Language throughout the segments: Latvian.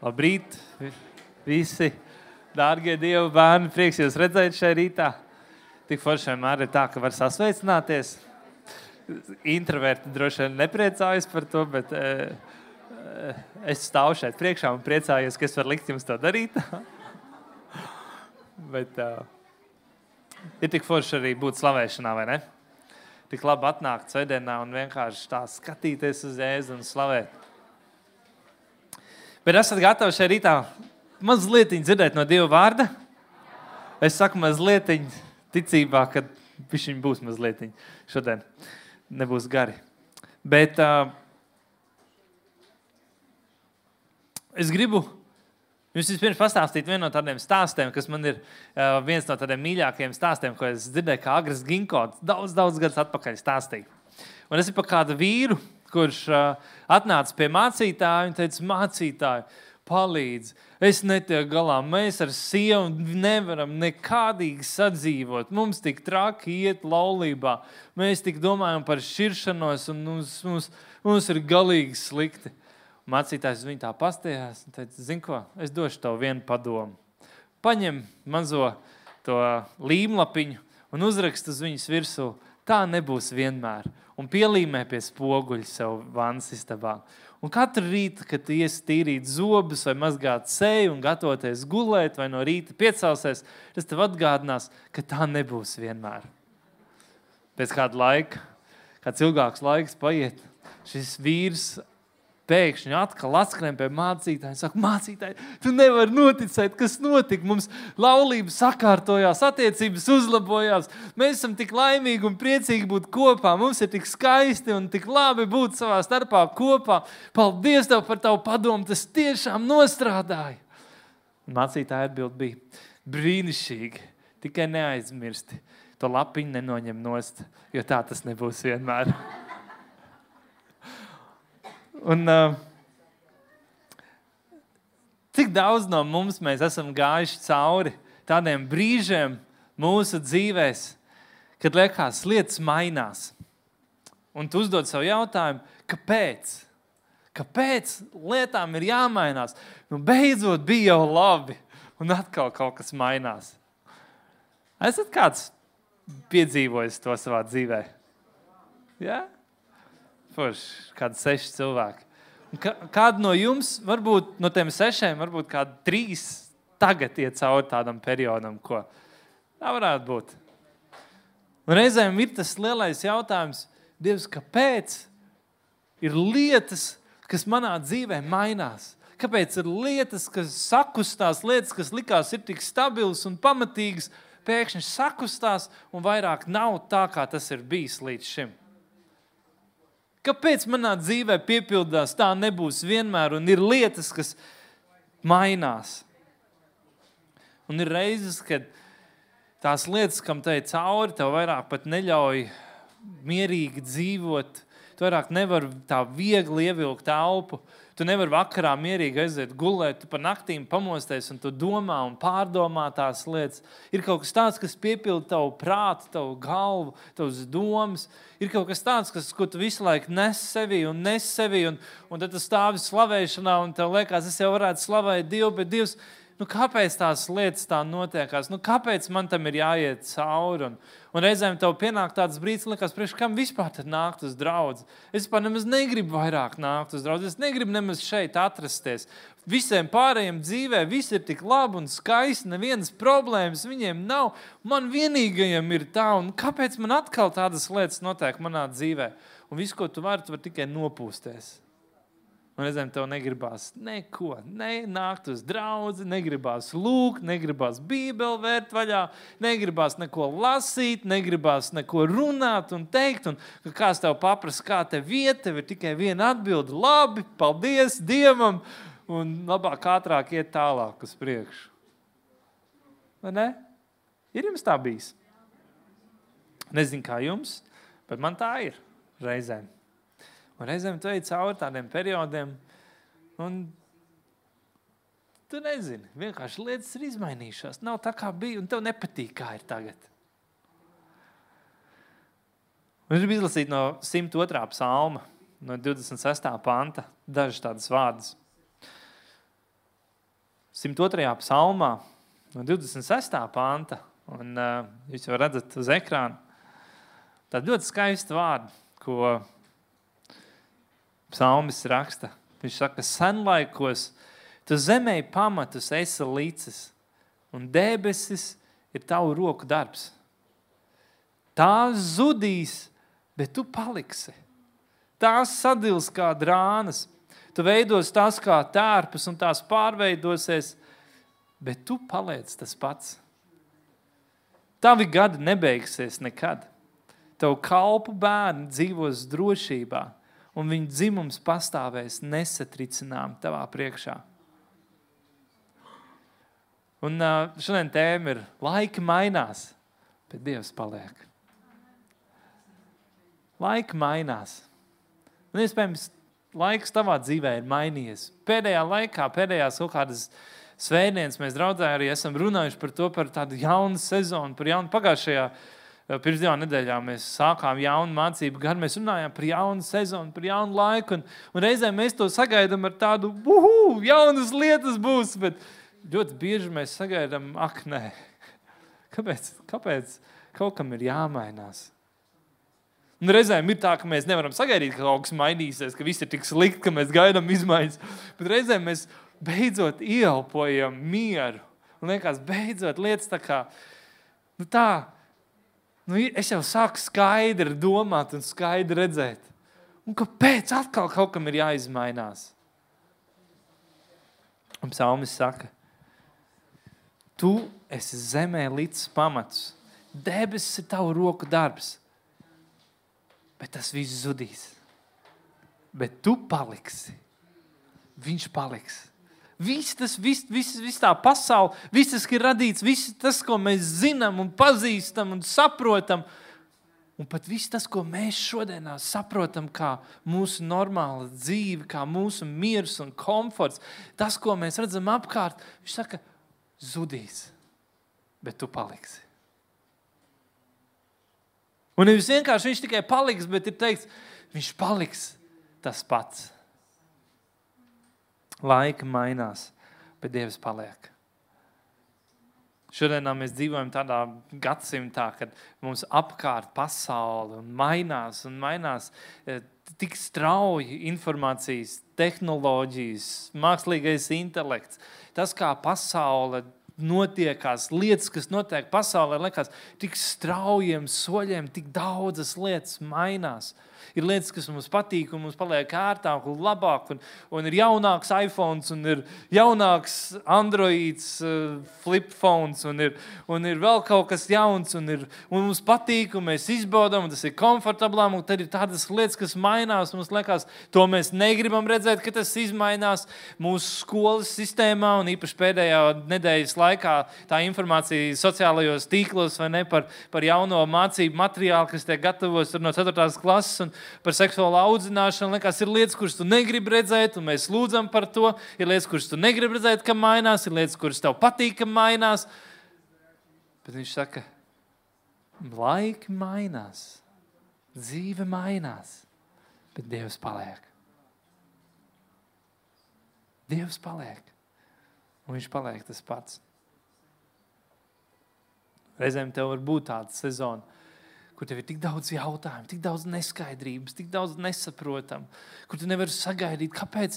Labrīt, visi dārgie Dieva bērni. Prieks jūs redzēt šajā rītā. Tik forši vienmēr ir tā, ka var sasveicināties. Introverti droši vien nepriecājas par to, bet e, es stāvu šeit priekšā un priecājos, ka es varu likt jums to darīt. bet uh, ir tik forši arī būt slavēšanā, vai ne? Tik labi atnākt svētdienā un vienkārši tā skatīties uz Jēzu un slavēt. Bet esat gatavi šajā rītā mazliet dzirdēt no Dieva vārda? Es saku, mazliet ticībā, ka viņš būs mazliet šodien. Nebūs gari. Bet uh, es gribu jums vispirms pastāstīt vienu no tādiem stāstiem, kas man ir uh, viens no tādiem mīļākajiem stāstiem, ko es dzirdēju, kā Agris Ginkots daudz, daudz gadus atpakaļ stāstīja. Un es ir par kādu vīru, kurš atnāca pie mācītāja un teica, mācītāji, palīdzi. Es netieku galā. Mēs ar sievu nevaram nekādīgi sadzīvot. Mums tik traki iet laulībā. Mēs tik domājam par šķiršanos, un mums, mums, mums ir galīgi slikti. Mācītājs viņu tā pastījās un teica, zini ko, es došu tev vienu padomu. Paņem mazo to līmlapiņu un uzrakst uz viņas virsmu. Tā nebūs vienmēr un pielīmē pie spoguļa sev vannas istabā. Un katru rītu, kad ies tīrīt zobus, vai mazgāt seju un gatavoties gulēt, vai no rīta piecelsies, tas tev atgādinās, ka tā nebūs vienmēr. Pēc kāda laika, kāds ilgāks laiks paiet, šis vīrs pēkšņi atkal atskrien pie mācītāja saka, mācītāji, tu nevari noticēt, kas notika. Mums laulība sakārtojās, attiecības uzlabojās. Mēs esam tik laimīgi un priecīgi būt kopā. Mums ir tik skaisti un tik labi būt savā starpā kopā. Paldies tev par tavu padomu, tas tiešām nostrādāja. Mācītāja atbild bija brīnišķīgi, tikai neaizmirsti. To lapiņu nenoņem nost, jo tā tas nebūs vienmēr. Un, uh, cik daudz no mums esam gājuši cauri tādiem brīžiem mūsu dzīvēm, kad liekas, lietas mainās. Un tu uzdod sev jautājumu, kāpēc? Kāpēc lietām ir jāmainās? Nu, beidzot, bija jau labi, un atkal kaut kas mainās. Esat kāds piedzīvojis to savā dzīvē? Ja? Forši, kādi seši cilvēki. Kādu no jums, varbūt no tiem sešiem, varbūt kādi trīs tagad iet cauri tādam periodam, ko tā varētu būt. Un reizēm ir tas lielais jautājums, Dievs, kāpēc ir lietas, kas manā dzīvē mainās? Kāpēc ir lietas, kas sakustās, lietas, kas likās ir tik stabilas un pamatīgas, pēkšņi sakustās un vairāk nav tā, kā tas ir bijis līdz šim? Kāpēc manā dzīvē piepildās tā nebūs vienmēr, un ir lietas, kas mainās? Un ir reizes, kad tās lietas, kam te ir cauri, tev vairāk pat neļauj mierīgi dzīvot. Tu vairāk nevari tā viegli ievilkt elpu. Tu nevari vakarā mierīgi aiziet gulēt, tu pa naktīm pamosties un tu domā un pārdomā tās lietas. Ir kaut kas tāds, kas piepilda tavu prātu, tavu galvu, tavas domas. Ir kaut kas tāds, kas, ko tu visu laiku nes sevi un nes sevi, un, un tad tu stāvi slavēšanā un tev liekas, es jau varētu slavēt Dievu, bet Dievs nu, kāpēc tās lietas tā notiekās, nu, kāpēc man tam ir jāiet cauri. Un, un reizēm tev pienāk tāds brīdis, kas liekas, kam vispār nākt uz draugu. Es vispār nemaz negribu vairāk nākt uz draugu. Es negribu nemaz šeit atrasties. Visiem pārējiem dzīvē viss ir tik labi un skaisti, nevienas problēmas viņiem nav. Man vienīgajam ir tā, un kāpēc man atkal tādas lietas notiek manā dzīvē? Un viss, ko tu vari, tu vari tikai nopūsties. Un reizēm tev negribās neko, ne nākt uz draugu, negribās lūgt, negribās bībeli vērt vaļā, negribās neko lasīt, negribās neko runāt un teikt. Un, kāds tev paprasa, kā te vieta, tev ir tikai viena atbilde. Labi, paldies Dievam, un labāk ātrāk iet tālāk uz priekšu. Vai ne? Ir jums tā bijis? Nezinu, kā jums, bet man tā ir reizēm. Un reizēm tu ej cauri tādiem periodiem, un tu nezini, vienkārši lietas ir izmainījušās. Nav tā, kā bija, un tev nepatīk, kā ir tagad. Es gribu izlasīt no 102. psalma, no 26. panta, dažus tādus vārdus. 102. psalmā, no 26. panta, un uh, jūs jau redzat uz ekrāna, tāda ļoti skaista vārda, ko psalmis raksta. Viņš saka, senlaikos tu zemē pamatus esi līdzis, un debesis ir tavu roku darbs. Tās zudīs, bet tu paliksi. Tās sadils kā drānas, tu veidos tās kā tērpus un tās pārveidosies, bet tu paliec tas pats. Tavi gadi nebeigsies nekad. Tavu kalpu bērni dzīvos drošībā, un viņu dzimums pastāvēs nesatricinām tavā priekšā. Un šodien tēma ir laika mainās, bet Dievs paliek. Laika mainās. Un, iespējams, laiks tavā dzīvē ir mainījies. Pēdējā laikā, pēdējās kaut kādas svētdienas mēs draudzē arī esam runājuši par to, par tādu jaunu sezonu, par jaunu pagājušajā. Pirms divām nedēļām mēs sākām jaunu mācību gadu. Mēs runājām par jaunu sezonu, par jaunu laiku. Un, un reizē mēs to sagaidām ar tādu, uhu, jaunas lietas būs. Bet ļoti bieži mēs sagaidām, ak, nē, kāpēc, kāpēc kaut kam ir jāmainās? Un reizēm ir tā, ka mēs nevaram sagaidīt, ka kaut kas mainīsies, ka viss ir tik slikti, ka mēs gaidām izmaiņas. Bet reizēm mēs beidzot ieelpojam mieru. Un liekas, beidzot lietas tā kā nu tā. Nu, es jau sāku skaidri domāt un skaidri redzēt. Un kāpēc atkal kaut kam ir jāizmainās? Un psalmis saka, tu esi zemē līdz pamatus. Debesis ir tavu roku darbs bet tas viss zudīs. Bet tu paliksi. Viņš paliks. Viss tas, viss, viss, viss tā pasaule, viss tas, kas ir radīts, viss tas, ko mēs zinām un pazīstam un saprotam, un pat viss tas, ko mēs šodien saprotam, kā mūsu normāla dzīve, kā mūsu miers un komforts, tas, ko mēs redzam apkārt, viņš saka, zudīs, bet tu paliksi. Un nevis vienkārši viņš tikai paliks, bet ir teikts, viņš paliks tas pats. Laika mainās, bet Dievs paliek. Šodien mēs dzīvojam tādā gadsimtā, kad mums apkārt pasaule mainās un mainās e, tik strauji informācijas, tehnoloģijas, mākslīgais intelekts. Tas, kā pasaule notiekās, lietas, kas notiek pasaulē, liekas, tik straujiem soļiem, tik daudzas lietas mainās. Ir lietas, kas mums patīk, un mums paliek ērtāk un labāk. Un, un ir jaunāks iPhone, un ir jaunāks Android, uh, flip phones, un ir, un ir vēl kaut kas jauns. Un, ir, un mums patīk, un mēs izbaudām, un tas ir komfortablāk. Tad ir tādas lietas, kas mainās. Mums liekas, to mēs negribam redzēt, ka tas izmainās mūsu skolas sistēmā, un īpaši pēdējā nedēļas laikā tā informācija sociālajos tīklos ne, par, par jauno mācību materiālu, kas tiek gatavots no 4. klases. Un, par seksuālu audzināšanu. Liekas, ir lietas, kuras tu negribi redzēt, un mēs lūdzam par to. Ir lietas, kuras tu negribi redzēt, ka mainās, ir lietas, kuras tev patīk, ka mainās. Bet viņš saka, laiki mainās, dzīve mainās, bet Dievs paliek. Dievs paliek, un Viņš paliek tas pats. Reizēm tev var būt tāda sezona, kur tev ir tik daudz jautājumu, tik daudz neskaidrības, tik daudz nesaprotamu, kur tu nevari sagaidīt, kāpēc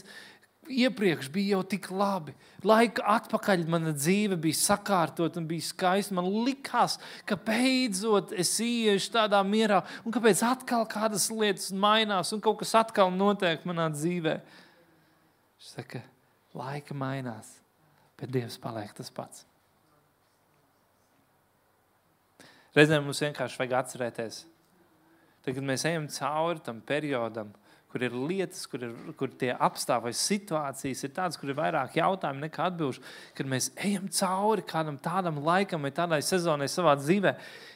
iepriekš bija jau tik labi. Laika atpakaļ mana dzīve bija sakārtot un bija skaista. Man likās, ka beidzot es iešu tādā mierā, un kāpēc atkal kādas lietas mainās un kaut kas atkal notiek manā dzīvē. Viņš saka, laika mainās, bet Dievs paliek tas pats. Reizēm mums vienkārši vajag atcerēties, tad, kad mēs ejam cauri tam periodam, kur ir lietas, kur, ir, kur tie apstākļi situācijas ir tādas, kur ir vairāk jautājumu nekā atbildžu, kad mēs ejam cauri kādam tādam laikam vai tādai sezonai savā dzīvē,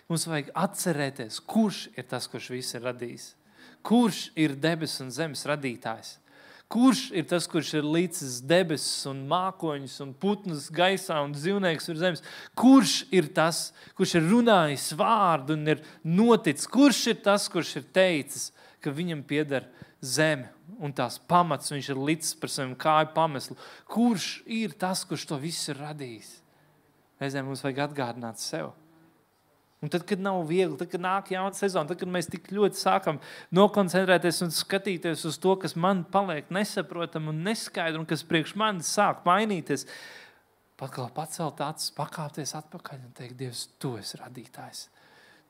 mums vajag atcerēties, kurš ir tas, kurš visu ir radījis. Kurš ir debesu un zemes radītājs? Kurš ir tas, kurš ir līdzis debesis, un mākoņus, un putnus gaisā un dzīvnieks virs zemes? Kurš ir tas, kurš ir runājis vārdu un ir noticis? Kurš ir tas, kurš ir teicis, ka viņam pieder zeme un tās pamats viņš ir licis par saviem kāju pameslu. Kurš ir tas, kurš to visu ir radījis? Reizēm mums vajag atgādināt sev. Un tad, kad nav viegli, tad, kad nāk jauna sezona, tad, kad mēs tik ļoti sākam nokoncentrēties un skatīties uz to, kas man paliek nesaprotami un neskaidrs, un kas priekš manis sāk mainīties, kā pacelt acis, pakāpties atpakaļ un teikt, Dievs, tu esi radītājs.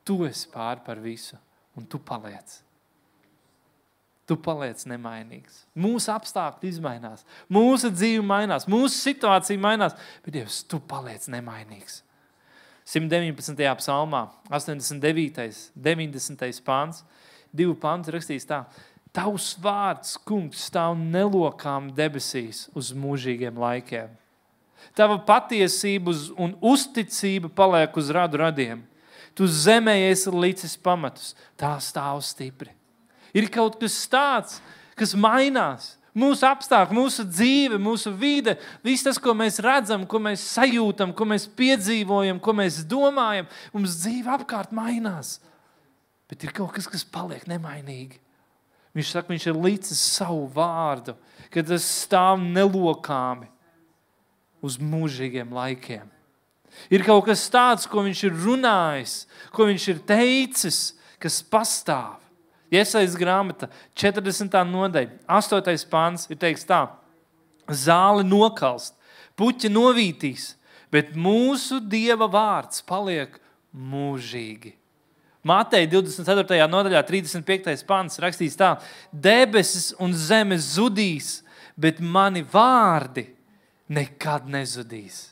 Tu esi pāri par visu, un tu paliec. Tu paliec nemainīgs. Mūsu apstākļi mainās, mūsu dzīve mainās, mūsu situācija mainās, bet Dievs, tu paliec nemainīgs. 119. psalmā, 89. 90. pāns, divu pāntu rakstīs tā. Tavs vārds, kungs, stāv nelokām debesīs uz mūžīgiem laikiem. Tava patiesība un uzticība paliek uz radu radiem. Tu zemē esi licis pamatus, tā stāv stipri. Ir kaut kas tāds, kas mainās, Mūsu apstākļi, mūsu dzīve, mūsu vide, viss tas, ko mēs redzam, ko mēs sajūtam, ko mēs piedzīvojam, ko mēs domājam, mums dzīve apkārt mainās. Bet ir kaut kas, kas paliek nemainīgi. Viņš saka, viņš ir licis savu vārdu, ka tas stāv nelokāmi uz mūžīgiem laikiem. Ir kaut kas tāds, ko viņš ir runājis, ko viņš ir teicis, kas pastāv. Iesaistīts grāmata, 40. nodaļa, 8. pāns ir teikts tā: Zāle nokalst, puķi novītīs, bet mūsu dieva vārds paliek mūžīgi. Mateja 24. nodaļā, 35. pāns rakstīts tā: Debesis un zeme zudīs, bet mani vārdi nekad nezudīs.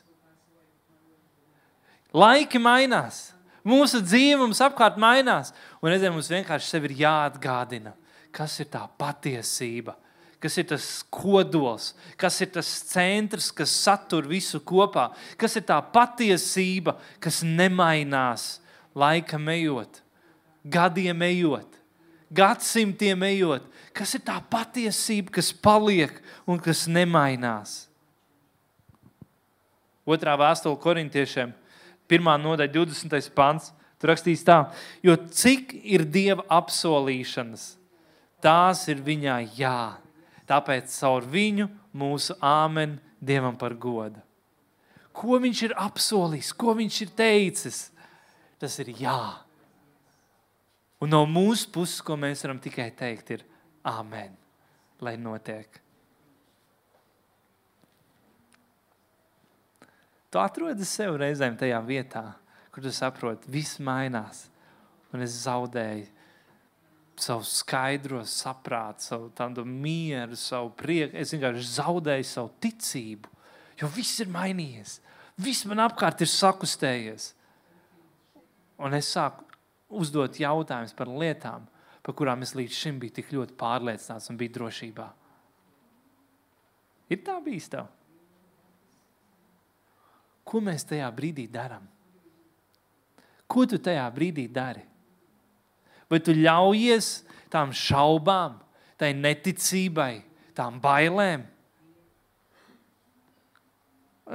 Laiki mainās, mūsu dzīve mums apkārt mainās. Un reizēm mums vienkārši sev ir jāatgādina, kas ir tā patiesība, kas ir tas kodols, kas ir tas centrs, kas satur visu kopā, kas ir tā patiesība, kas nemainās laikam ejot, gadiem ejot, gadsimtiem ejot. Kas ir tā patiesība, kas paliek un kas nemainās? Otrā vēstule korintiešiem, 1. nodaļa, 20. pants. Tur rakstīts tā, jo cik ir Dieva apsolīšanas, tās ir viņā jā. Tāpēc caur viņu mūsu āmen Dievam par godu. Ko viņš ir apsolījis, ko viņš ir teicis, tas ir jā. Un no mūsu puses, ko mēs varam tikai teikt, ir āmen, lai notiek. Tu atrodi sev reizēm tajā vietā, kur tu saproti, viss mainās. Un es zaudēju savu skaidro saprātu, savu tādu mieru, savu prieku. Es vienkārši zaudēju savu ticību, jo viss ir mainījies. Viss man apkārt ir sakustējies. Un es sāku uzdot jautājumus par lietām, par kurām es līdz šim biju tik ļoti pārliecināts un biju drošībā. Ir tā bijis tā. Ko mēs tajā brīdī darām? Ko tu tajā brīdī dari? Vai tu ļaujies tām šaubām, tai neticībai, tām bailēm?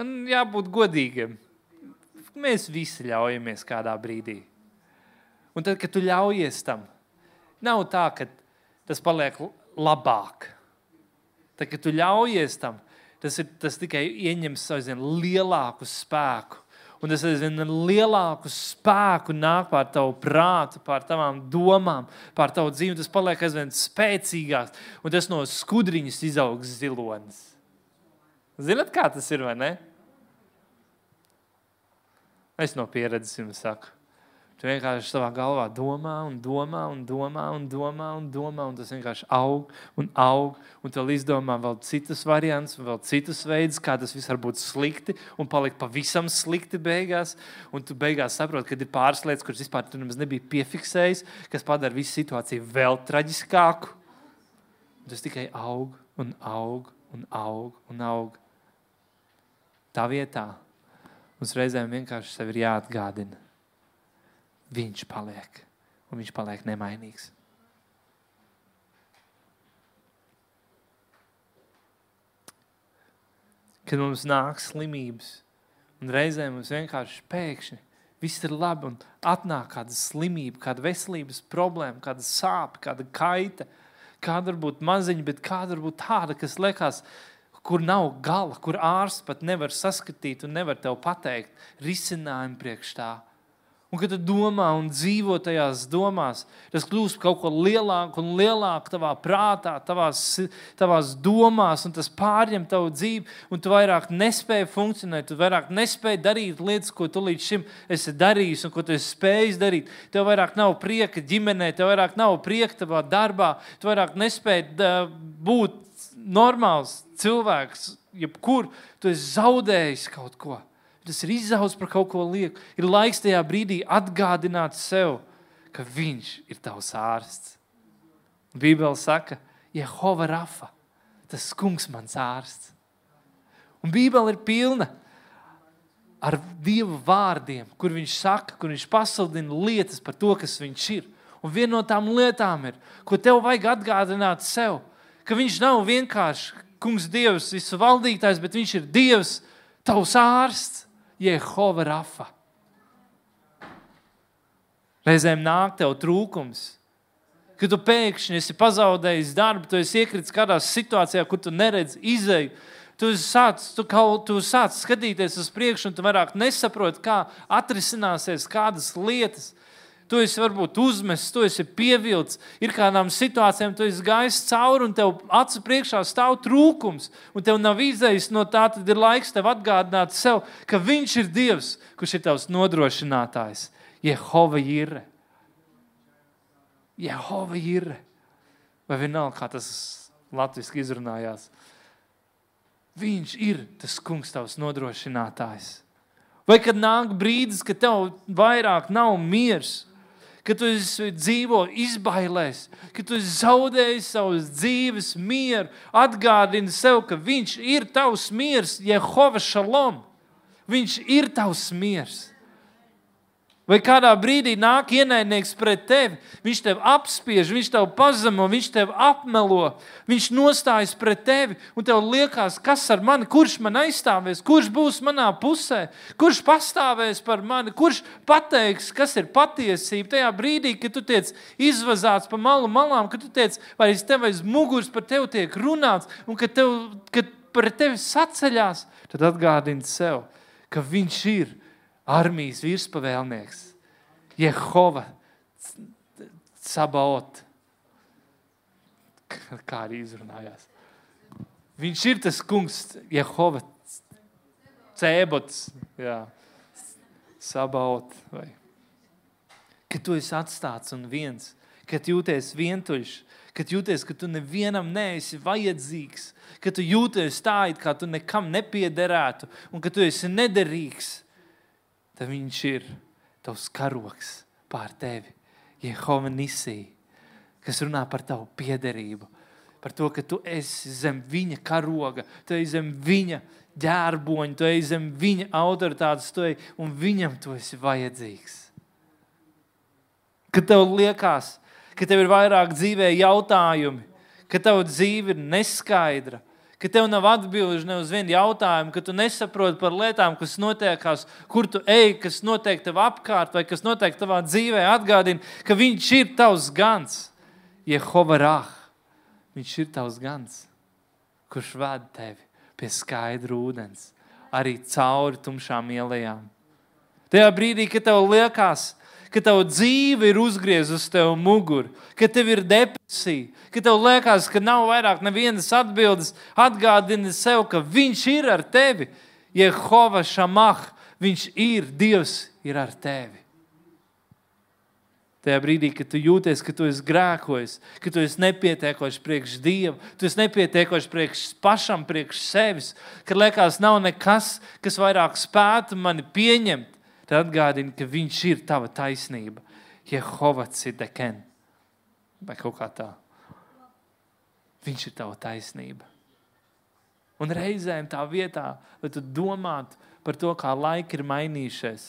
Un jābūt godīgiem. Mēs visi ļaujamies kādā brīdī. Un tad, kad tu ļaujies tam, nav tā, ka tas paliek labāk. Tad, kad tu ļaujies tam, tas, ir, tas tikai ieņem savu lielāku spēku un tas aizvien lielāku spēku nāk pār tavu prātu, pār tavām domām, pār tavu dzīvi. Tas paliek aizvien spēcīgāks, un tas no skudriņas izaugs zilonis. Zinat, kā tas ir vai ne? Es no pieredzes jums saku. Tu vienkārši savā galvā domā, un domā, un domā, un domā, un domā, un tas vienkārši aug un aug. Un tu izdomā vēl citus variantus, vēl citus veidus, kā tas viss var būt slikti un palikt pavisam slikti beigās. Un tu beigās saproti, ka ir pāris lietas, kuras vispār tu nemaz nebija piefiksējis, kas padara visu situāciju vēl traģiskāku. Un tas tikai aug un aug un aug un aug. Tā vietā mums reizēm vienkārši ir jāatgādina viņš paliek, un viņš paliek nemainīgs. Kad mums nāk slimības, un reizē mums vienkārši pēkšņi viss ir labi, un atnāk kāda slimība, kāda veselības problēma, kāda sāpe, kāda kaita, kāda var būt maziņa, bet kāda var būt tāda, kas liekas, kur nav gala, kur ārsts pat nevar saskatīt un nevar tev pateikt risinājumu priekš tā. Un, kad tu domā un dzīvo tajās domās, tas kļūst kaut ko lielāku un lielāku tavā prātā, tavās, tavās domās, un tas pārņem tavu dzīvi. Tu vairāk nespēji funkcionēt, tu vairāk nespēji darīt lietas, ko tu līdz šim esi darījis un ko tu esi spējis darīt. Tev vairāk nav prieka ģimenē, tev vairāk nav prieka tavā darbā, tu vairāk nespēji būt normāls cilvēks, jebkur tu esi zaudējis kaut ko tas ir izaugs par kaut ko lieku. Ir laiks tajā brīdī atgādināt sev, ka viņš ir tavs ārsts. Bībele saka, Jehova Rafa, tas kungs mans ārsts. Un Bībele ir pilna ar Dieva vārdiem, kur viņš saka, kur viņš pasludina lietas par to, kas viņš ir. Un viena no tām lietām ir, ko tev vajag atgādināt sev, ka viņš nav vienkārši kungs, Dievs, visu valdītājs, bet viņš ir Dievs, tavs ārsts. Jehova Rafa. Reizēm nāk tev trūkums, kad tu pēkšņi esi pazaudējis darbu, tu esi iekritis kādā situācijā, kur tu neredzi izēju. Tu sāc, tu kaut, tu sāc skatīties uz priekšu, un tu vairāk nesaproti, kā atrisināsies kādas lietas tu esi varbūt uzmests, tu esi pievilcis, ir kādām situācijām, tu esi gājis cauri un tev acu priekšā stāv trūkums, un tev nav izējis no tā, tad ir laiks tev atgādināt sev, ka Viņš ir Dievs, kurš ir tavs nodrošinātājs. Jehova ir. Jehova ir. Vai vienalga, kā tas latviešu izrunājās. Viņš ir tas kungs, tavs nodrošinātājs. Vai kad nāk brīdis, kad tev vairāk nav miers, ka tu dzīvo izbailēs, ka tu zaudēji savas dzīves mieru, atgādini sev, ka Viņš ir tavs miers, Jehova Šalom. Viņš ir tavs miers. Vai kādā brīdī nāk ienaidnieks pret tevi, viņš tevi apspiež, viņš tevi pazemo, viņš tevi apmelo, viņš nostājas pret tevi, un tev liekas, kas ar mani, kurš man aizstāvēs, kurš būs manā pusē, kurš pastāvēs par mani, kurš pateiks, kas ir patiesība. Tajā brīdī, kad tu tiec izvazāts pa malu malām, kad tu tiec, vai aiz tevi aiz muguras par tevi tiek runāts, un kad, tev, kad pret tevi saceļās, tad atgādini sev, ka viņš ir armijas virspavēlnieks, Jehova Sabaot. Kā arī izrunājās. Viņš ir tas kungs, Jehova Cēbots, jā, Sabaot. Vai. Kad tu esi atstāts un viens, kad jūties vientuļš, kad jūties, ka tu nevienam neesi vajadzīgs, ka tu jūties tā, it kā tu nekam nepiederētu un ka tu esi nederīgs tad viņš ir tavs karoks pār tevi. Jehova Nisī, kas runā par tavu piederību, par to, ka tu esi zem viņa karoga, tu esi zem viņa ģērboņa, tu esi zem viņa autoritātes, tu esi, un viņam tu esi vajadzīgs. Kad tev liekas, ka tev ir vairāk dzīvē jautājumi, ka tava dzīve ir neskaidra, ka tev nav atbildžu ne uz vienu jautājumu, ka tu nesaproti par lietām, kas notiekās, kur tu ej, kas notiek tev apkārt, vai kas notiek tavā dzīvē, atgādini, ka viņš ir tavs gans, Jehova Rāh. Viņš ir tavs gans, kurš ved tevi pie skaidra ūdens, arī cauri tumšām ielām. Tajā brīdī, kad tev liekas, ka tava dzīve ir uzgriezusi tev muguru, ka tev ir depresija, ka tev liekas, ka nav vairāk nevienas atbildes, atgādini sev, ka Viņš ir ar tevi. Jehova Šamah, Viņš ir Dievs, ir ar tevi. Tajā brīdī, kad tu jūties, ka tu esi grēkojis, ka tu esi nepietiekošs priekš Dieva, tu esi nepietiekošs priekš pašam, priekš sevis, kad liekas, nav nekas, kas vairāk spētu mani pieņemt, tad atgādini, ka Viņš ir tava taisnība. Jehova Cideken. Vai kaut kā tā. Viņš ir tava taisnība. Un reizēm tā vietā, lai tu domātu par to, kā laiki ir mainījušies,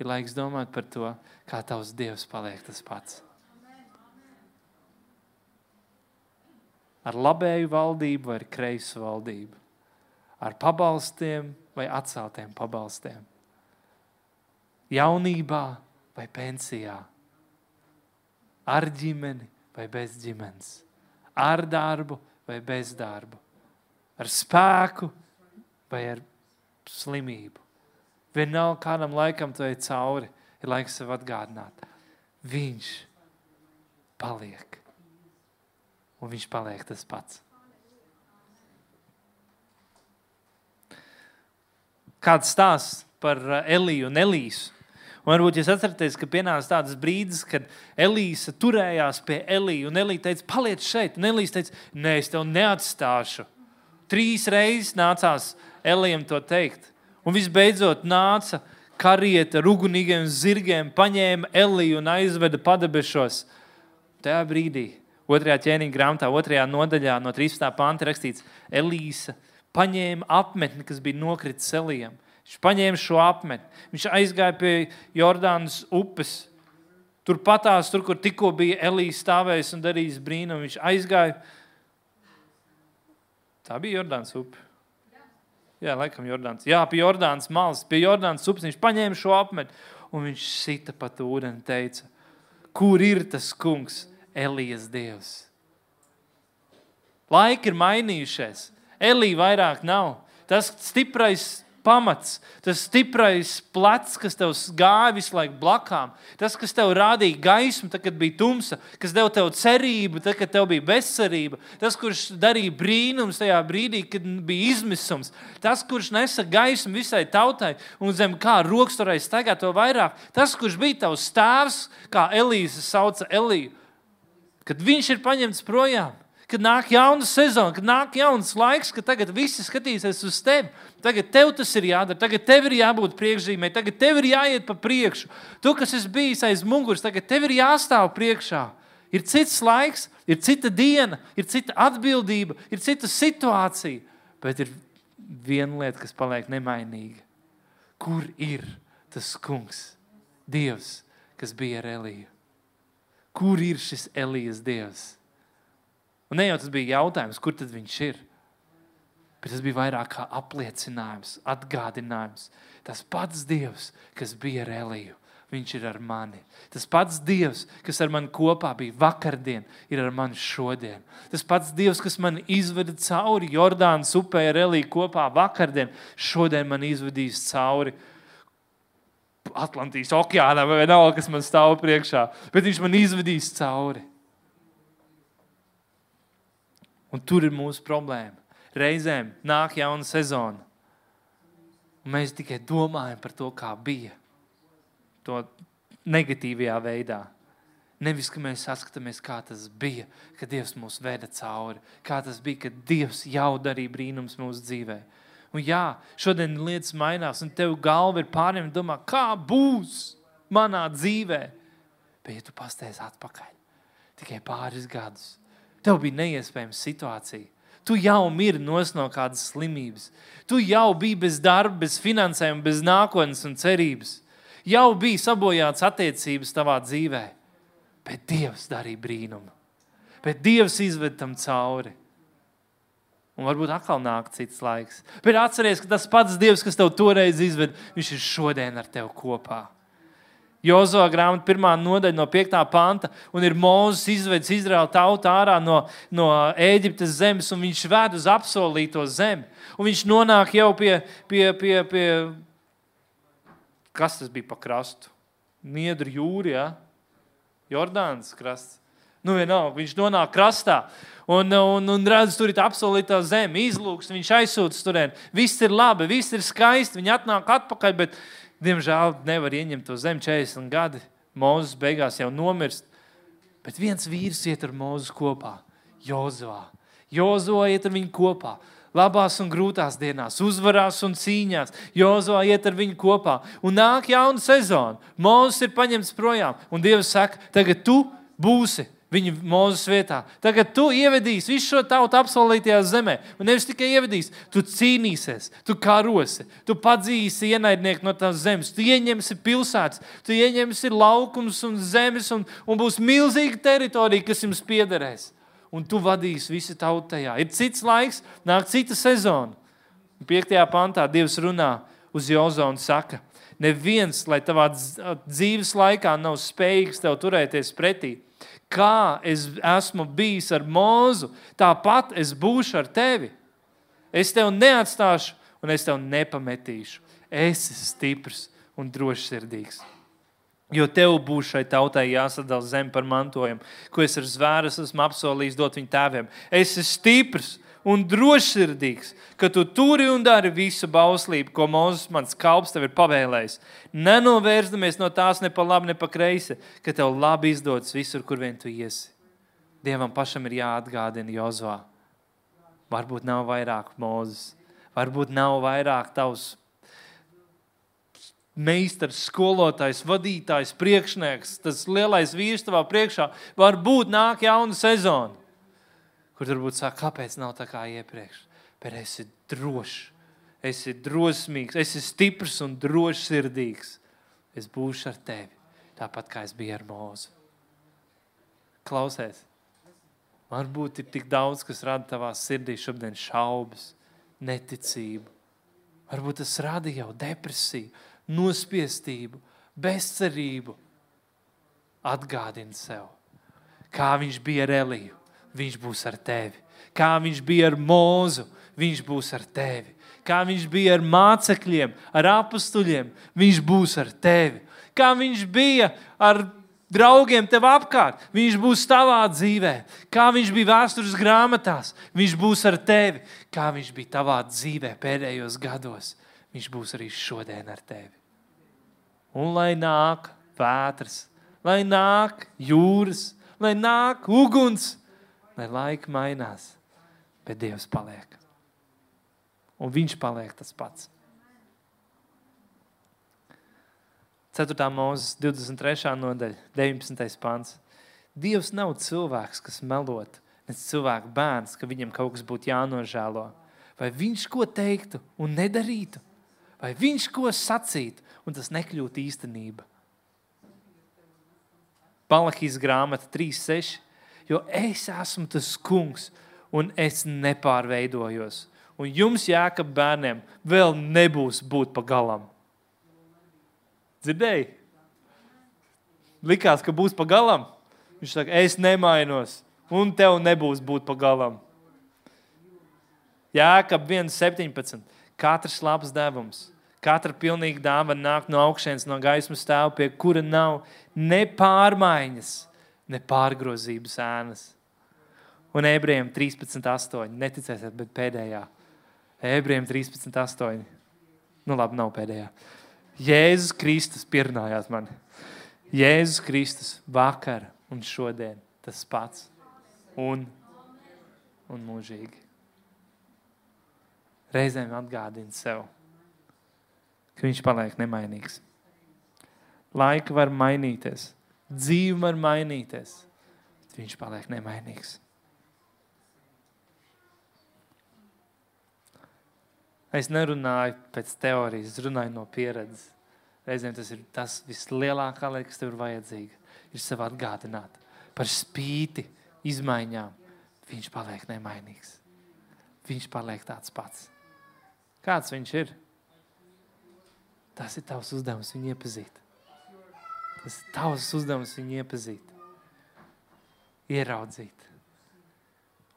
ir laiks domāt par to, kā tavs Dievs paliek tas pats. Ar labēju valdību vai kreisu valdību, ar pabalstiem vai atceltiem pabalstiem jaunībā vai pensijā, ar ģimeni vai bez ģimenes, ar darbu vai bez darbu, ar spēku vai ar slimību. Vienalga, kādam laikam tu ej cauri, ir laiks sev atgādināt. Viņš paliek. Un viņš paliek tas pats. Kāds stāsts par uh, Eliju un Elīsu? Un varbūt jūs atceraties, ka pienāca tāds brīdis, kad Elīze turējās pie Elīja. Un Elīja teica, paliec šeit. Un Elīze teica, nē, es tevi neatstāšu. Trīs reizes nācās Elijam to teikt. Un visbeidzot nāca karieta ar ugunīgiem zirgiem, paņēma Eliju un aizveda padebešos. Tajā brīdī, otrajā ķēniņa grāmatā, otrajā nodaļā, no 13. panta rakstīts, Elīze paņēma apmetni, kas bija nokritis Elijam Viņš paņēma šo apmetni, viņš aizgāja pie Jordānas upes. Tur patās, tur, kur tikko bija Elīze stāvējis un darījis brīnumu. Viņš aizgāja. Tā bija Jordānas upe. Jā, laikam Jordāns. Jā, pie Jordānas malas, pie Jordānas upes viņš paņēma šo apmetni un viņš sita pat ūdeni un teica, kur ir tas kungs, Elijas dievs? Laiki ir mainījušies. Elija vairāk nav. Tas stiprais pamats, tas stiprais plecs, kas tev gāja visu laiku blakām, tas, kas tev rādīja gaismu, tad, kad bija tumsa, kas deva tev cerību, tad, kad tev bija bezcerība, tas, kurš darīja brīnums tajā brīdī, kad bija izmisums, tas, kurš nesa gaismu visai tautai un zem kā roksturai staigā to vairāk, tas, kurš bija tavs tēvs, kā Elīze sauca Eliju, kad viņš ir paņemts projām kad nāk jauna sezona, kad nāk jauns laiks, kad tagad visi skatīsies uz tevi. Tagad tev tas ir jādara, tagad tev ir jābūt priekšzīmē, tagad tev ir jāiet pa priekšu. Tu, kas esi bijis aiz muguras, tagad tev ir jāstāv priekšā. Ir cits laiks, ir cita diena, ir cita atbildība, ir cita situācija. Bet ir viena lieta, kas paliek nemainīga. Kur ir tas kungs, Dievs, kas bija ar Eliju? Kur ir šis Elijas Dievs? Un ne jau tas bija jautājums, kur tad viņš ir. Bet tas bija vairāk kā apliecinājums, atgādinājums. Tas pats Dievs, kas bija ar Eliju, viņš ir ar mani. Tas pats Dievs, kas ar mani kopā bija vakardien, ir ar mani šodien. Tas pats Dievs, kas man izveda cauri Jordānas upē ar Eliju kopā vakardien, šodien man izvedīs cauri. Atlantijas okeānā vai nav, kas man stāv priekšā, bet viņš man izvedīs cauri. Un tur ir mūsu problēma. Reizēm nāk jauna sezona, un mēs tikai domājam par to, kā bija. To negatīvajā veidā. Nevis, ka mēs saskatāmies, kā tas bija, kad Dievs mūs veda cauri, kā tas bija, kad Dievs jau darīja brīnums mūsu dzīvē. Un jā, šodien lietas mainās, un tev galva ir pārņemta domā, kā būs manā dzīvē. Bet, ja tu pasties atpakaļ tikai pāris gadus, Tev bija neiespējama situācija. Tu jau miri no kādas slimības. Tu jau biji bez darba, bez finansējuma, bez nākotnes un cerības. Jau bija sabojāts attiecības tavā dzīvē. Bet Dievs darīja brīnumu. Bet Dievs izved tam cauri. Un varbūt atkal nāk cits laiks. Bet atcerieties, ka tas pats Dievs, kas tev toreiz izved, viņš ir šodien ar tevi kopā. Jozo grāmatā, pirmā nodaļa no 5. panta, un ir Mozus izvedis Izraēlu tautu ārā no, no Eģiptes zemes, un viņš ved uz apsolīto zemi. Un viņš nonāk jau pie, pie, pie, pie kas tas bija pa krastu? Niedru jūri, ja? Jordānas krasts. Nu, vienalga, viņš nonāk krastā. Un, un, un redz, tur ir apsolītā zeme, izlūks, viņš aizsūta turien. Viss ir labi, viss ir skaisti. Viņi atnāk atpakaļ, bet diemžēl nevar ieņemt to zemi 40 gadi. Mūzes beigās jau nomirst. Bet viens vīrs iet ar mūzu kopā - Jozovā. Jozo iet ar viņu kopā. Labās un grūtās dienās, uzvarās un cīņās. Jozo iet ar viņu kopā. Un nāk jauna sezona. Mūzis ir paņemts projām. Un Dievs saka, tagad tu būsi viņa mūzes vietā. Tagad tu ievedīsi visu šo tautu apsolītajā zemē. Un nevis tikai ievedīsi, tu cīnīsies, tu karosi, tu padzīsi ienaidnieku no tās zemes, tu ieņemsi pilsētas, tu ieņemsi laukums un zemes, un, un būs milzīga teritorija, kas jums piederēs. Un tu vadīsi visu tautu tajā. Ir cits laiks, nāk cita sezona. 5. pantā Dievs runā uz Jozo un saka, neviens, lai tavā dzīves laikā nav spējīgs tev turēties pretī kā es esmu bijis ar mūzu, tāpat es būšu ar tevi. Es tevi neatstāšu, un es tevi nepametīšu. Es esmu stiprs un drošsirdīgs. Jo tev būs šai tautai jāsadala zeme par mantojumu, ko es ar zvērus esmu apsolījis dot viņu tēviem. Es esmu stiprs un drošsirdīgs, ka tu turi un dari visu bauslību, ko Mozus mans kalps tev ir pavēlējis. Nenovērstamies no tās ne pa labi, ne pa kreisi, ka tev labi izdodas visur, kur vien tu iesi. Dievam pašam ir jāatgādina Jozovā. Varbūt nav vairāk Mozus, varbūt nav vairāk tavs meistars, skolotājs, vadītājs, priekšnieks, tas lielais vīrs tavā priekšā, varbūt nāk jauna sezona kur varbūt saka, kāpēc nav tā kā iepriekš. Bet es esmu drošs, es esmu drosmīgs, es esmu stiprs un drošs sirdīgs. Es būšu ar tevi, tāpat kā es biju ar mūzu. Klausies, varbūt ir tik daudz, kas rada tavā sirdī šodien šaubas, neticību. Varbūt tas rada jau depresiju, nospiestību, bezcerību. Atgādini sev, kā viņš bija ar Eliju viņš būs ar tevi. Kā viņš bija ar mūzu, viņš būs ar tevi. Kā viņš bija ar mācekļiem, ar apstuļiem, viņš būs ar tevi. Kā viņš bija ar draugiem tev apkārt, viņš būs tavā dzīvē. Kā viņš bija vēstures grāmatās, viņš būs ar tevi. Kā viņš bija tavā dzīvē pēdējos gados, viņš būs arī šodien ar tevi. Un lai nāk vētras, lai nāk jūras, lai nāk uguns, lai laika mainās, bet Dievs paliek. Un Viņš paliek tas pats. 4. mūzes 23. nodaļa, 19. pāns. Dievs nav cilvēks, kas melot, ne cilvēka bērns, ka viņam kaut kas būtu jānožēlo. Vai viņš ko teiktu un nedarītu, vai viņš ko sacītu un tas nekļūtu īstenība. Palakijas grāmata 3.6 jo es esmu tas kungs un es nepārveidojos. Un jums, Jākab, bērniem, vēl nebūs būt pa galam. Dzirdēji? Likās, ka būs pa galam. Viņš saka, es nemainos, un tev nebūs būt pa galam. Jākab 1,17. Katrs labs devums, katra pilnīga dāvana nāk no augšas, no gaismas tēva, pie kura nav ne pārmaiņas, ne pārgrozības ēnas. Un ebrejiem 13,8. Neticēsiet, bet pēdējā. Ebrejiem 13,8. Nu, labi, nav pēdējā. Jēzus Kristus pierunājās man. Jēzus Kristus vakar un šodien tas pats. Un, un mūžīgi. Reizēm atgādina sev, ka viņš paliek nemainīgs. Laika var mainīties dzīve var mainīties, bet viņš paliek nemainīgs. Es nerunāju pēc teorijas, es runāju no pieredzes. Reizēm tas ir tas vislielākā lieta, kas tev ir vajadzīga. Ir sev atgādināt par spīti izmaiņām. Viņš paliek nemainīgs. Viņš paliek tāds pats. Kāds viņš ir? Tas ir tavs uzdevums viņu iepazīt. Tas ir tavs uzdevums viņu iepazīt, ieraudzīt,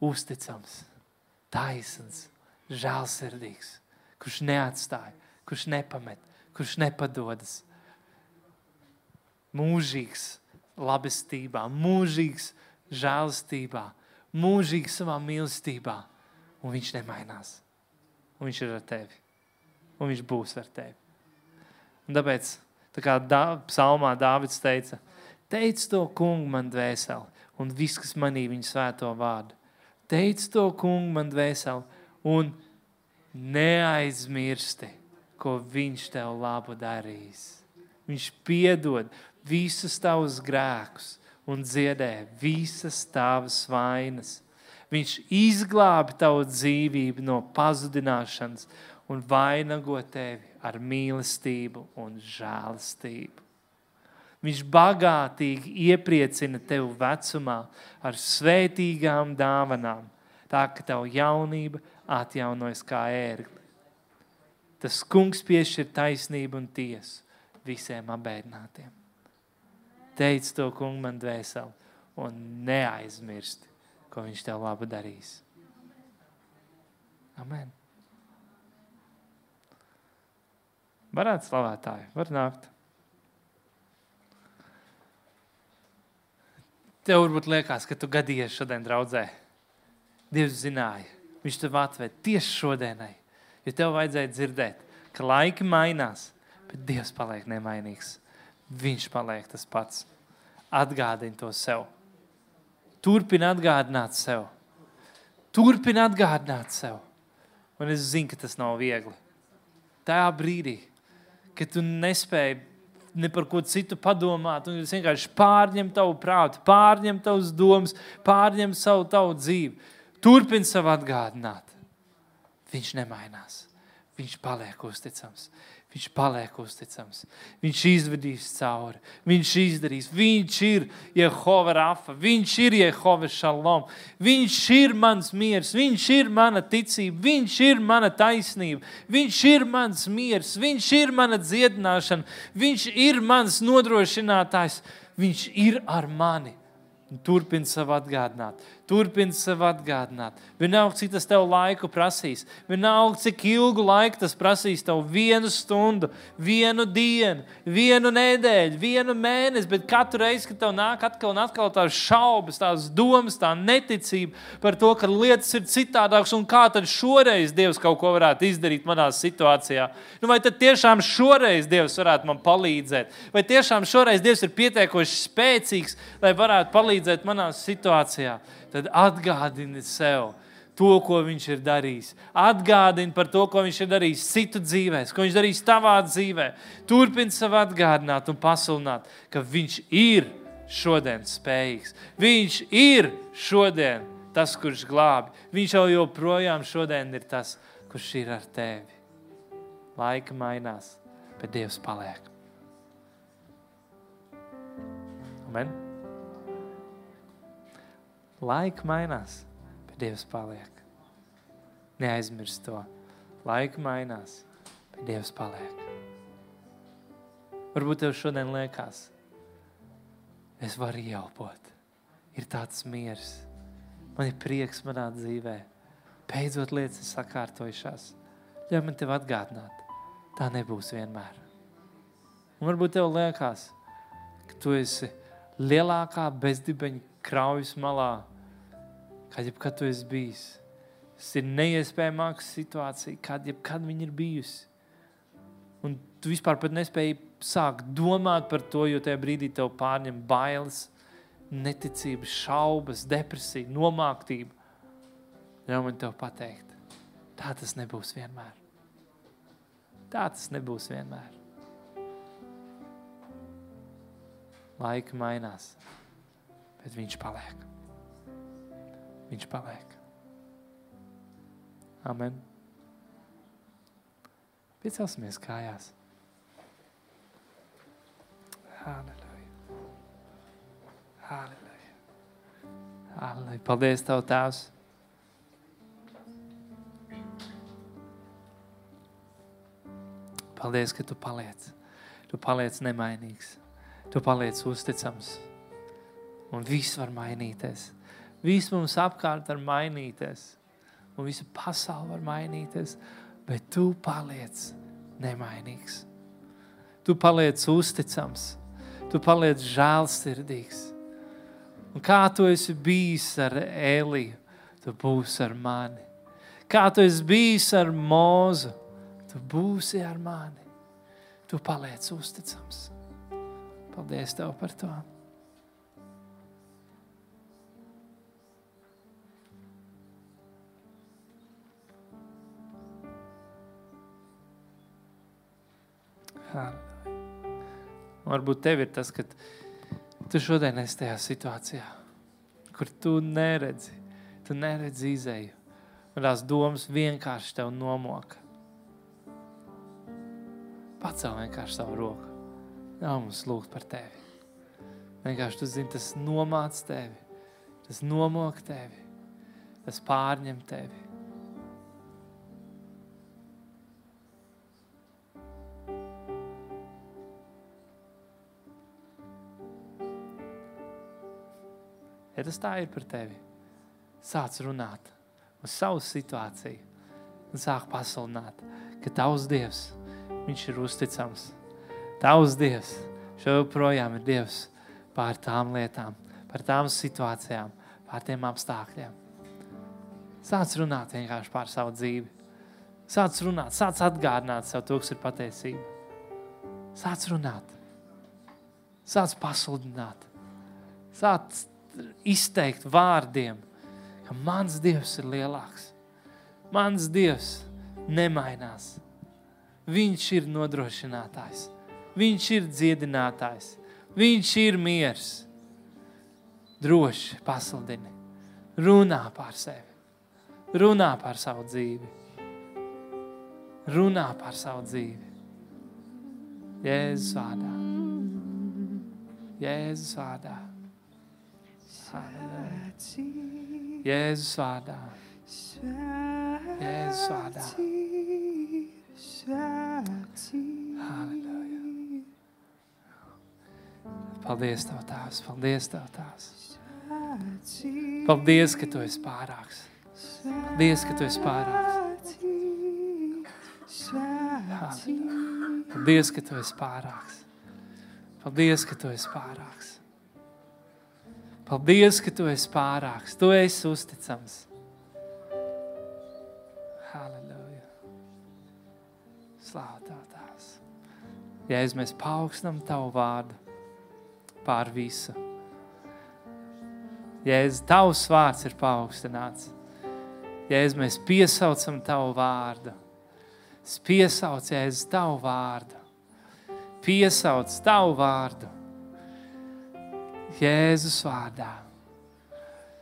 uzticams, taisns, žēlsirdīgs, kurš neatstāja, kurš nepamet, kurš nepadodas. Mūžīgs labestībā, mūžīgs žēlastībā, mūžīgs savā mīlestībā, un viņš nemainās. Un viņš ir ar tevi, un viņš būs ar tevi. Un tāpēc Tā kā dā, psalmā Dāvids teica, teic to kungu man dvēseli, un viss, kas manī viņa svēto vārdu. Teic to kungu man dvēseli, un neaizmirsti, ko viņš tev labu darīs. Viņš piedod visus tavus grēkus un dziedē visas tavas vainas. Viņš izglābi tavu dzīvību no pazudināšanas un vainago tevi ar mīlestību un žēlastību. Viņš bagātīgi iepriecina tevi vecumā ar svētīgām dāvanām, tā ka tev jaunība atjaunojas kā ērgli. Tas kungs piešķir taisnību un tiesu visiem abēdinātiem. Teic to kungu man dvēseli, un neaizmirsti, ko viņš tev labi darīs. Amen. Varētu slavētāji, var nākt. Tev varbūt liekas, ka tu gadījies šodien draudzē. Dievs zināja, viņš tev atved tieši šodienai, jo tev vajadzēja dzirdēt, ka laiki mainās, bet Dievs paliek nemainīgs. Viņš paliek tas pats. Atgādini to sev. Turpini atgādināt sev. Turpini atgādināt sev. Un es zinu, ka tas nav viegli. Tajā brīdī, kad tu nespēji ne par ko citu padomāt, tas vienkārši pārņem tavu prātu, pārņem tavas domas, pārņem savu tavu dzīvi. Turpini sev atgādināt. Viņš nemainās. Viņš paliek uzticams. Viņš paliek uzticams. Viņš izvedīs cauri. Viņš izdarīs. Viņš ir Jehova Rafa. Viņš ir Jehova Šalom. Viņš ir mans miers. Viņš ir mana ticība. Viņš ir mana taisnība. Viņš ir mans miers. Viņš ir mana dziedināšana. Viņš ir mans nodrošinātājs. Viņš ir ar mani. Turpini sev atgādināt, turpini sev atgādināt. Vienalga, cik tas tev laiku prasīs, vienalga, cik ilgu laiku tas prasīs tev vienu stundu, vienu dienu, vienu nedēļu, vienu mēnesi. Bet katru reizi, kad tev nāk atkal un atkal tās šaubas, tās domas, tā neticība par to, ka lietas ir citādākas un kā tad šoreiz Dievs kaut ko varētu izdarīt manā situācijā. Nu, vai tad tiešām šoreiz Dievs varētu man palīdzēt? Vai tiešām šoreiz Dievs ir pietiekoši spēcīgs, lai varētu palīdzēt? manā situācijā, tad atgādini sev to, ko viņš ir darījis. Atgādini par to, ko viņš ir darījis citu dzīvē, ko viņš darīs tavā dzīvē. Turpini sev atgādināt un pasludināt, ka viņš ir šodien spējīgs. Viņš ir šodien tas, kurš glābi. Viņš jau joprojām šodien ir tas, kurš ir ar tevi. Laika mainās, bet Dievs paliek. Amen. Laika mainās, bet Dievs paliek. Neaizmirst to. Laika mainās, bet Dievs paliek. Varbūt tev šodien liekas, es varu ieelpot. Ir tāds miers, man ir prieks manā dzīvē. Beidzot, lietas ir sakārtojušās. Ļauj man tev atgādināt, tā nebūs vienmēr. Un varbūt tev liekas, ka tu esi lielākā bezdibeņa kraujas malā, kad jebkad tu esi bijis. Tas ir neiespējamāka situācija, kāda jebkad viņa ir bijusi. Un tu vispār nespēji sākt domāt par to, jo tajā brīdī tev pārņem bailes, neticība, šaubas, depresija, nomāktība. Ļauj man te pateikt, tā tas nebūs vienmēr. Tā tas nebūs vienmēr. Laika mainās bet viņš paliek. Viņš paliek. Amen. Piecelsimies kājās. Halleluja. Halleluja. Halleluja. Paldies, Tev, Tēvs. Paldies, ka Tu paliec. Tu paliec nemainīgs. Tu paliec uzticams. Un viss var mainīties. Viss mums apkārt var mainīties. Un visa pasaule var mainīties. Bet tu paliec nemainīgs. Tu paliec uzticams. Tu paliec žēlsirdīgs. Un kā tu esi bijis ar Eliju, tu būsi ar mani. Kā tu esi bijis ar Mūzu, tu būsi ar mani. Tu paliec uzticams. Paldies tev par to! Varbūt tev ir tas, ka tu šodien esi tajā situācijā, kur tu neredzi, tu neredzi izēju. Un tās domas vienkārši tev nomoka. Pacel vienkārši savu roku. Nav mums lūgt par tevi. Vienkārši tu zini, tas nomāc tevi. Tas nomok tevi. Tas pārņem tevi. Tas tā ir par tevi, sāc runāt uz savu situāciju un sāk pasludināt, ka tavs Dievs, viņš ir uzticams. Tavs Dievs joprojām ir Dievs pār tām lietām, par tām situācijām, pār tiem apstākļiem. Sāc runāt vienkārši par savu dzīvi. Sāc runāt, sāc atgādināt sev to, kas ir patiesība. Sāc runāt, sāc pasludināt, sāc izteikt vārdiem, ka mans Dievs ir lielāks. Mans Dievs nemainās. Viņš ir nodrošinātājs, Viņš ir dziedinātājs, Viņš ir miers. Droši pasludini, runā par sevi, runā par savu dzīvi, runā par savu dzīvi. Jēzus vārdā. Jēzus vārdā. Jēzus vārdā. Jēzus vārdā. Halleluja. Paldies, Tev, Tēvs. Paldies, Tev, Tēvs. Paldies, ka Tu esi pārāks. Paldies, ka Tu esi pārāks. Halleluja. Paldies, ka Tu esi pārāks. Paldies, ka Tu esi pārāks. Paldies, ka Tu esi pārāks. Tu esi uzticams. Halleluja. Slāv Tev tās. Jēzus, mēs paaugstinam Tavu vārdu pār visu. Jēzus, Tavs vārds ir paaugstināts. Jēzus, mēs piesaucam Tavu vārdu. Es piesaucu Jēzus Tavu vārdu. Piesauc Tavu vārdu. Jēzus vārdā.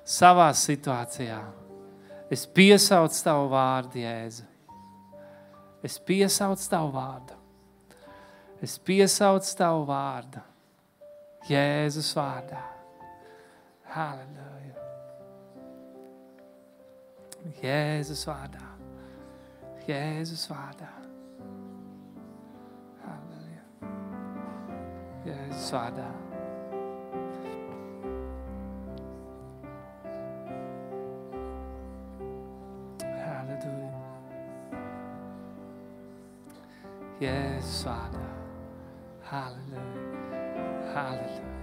Savā situācijā. Es piesaucu Tavu vārdu, Jēzu. Es piesaucu Tavu vārdu. Es piesaucu Tavu vārdu. Jēzus vārdā. Halleluja. Jēzus vārdā. Jēzus vārdā. Halleluja. Jēzus vārdā. Jēzus vārdā. Halleluja. Halleluja.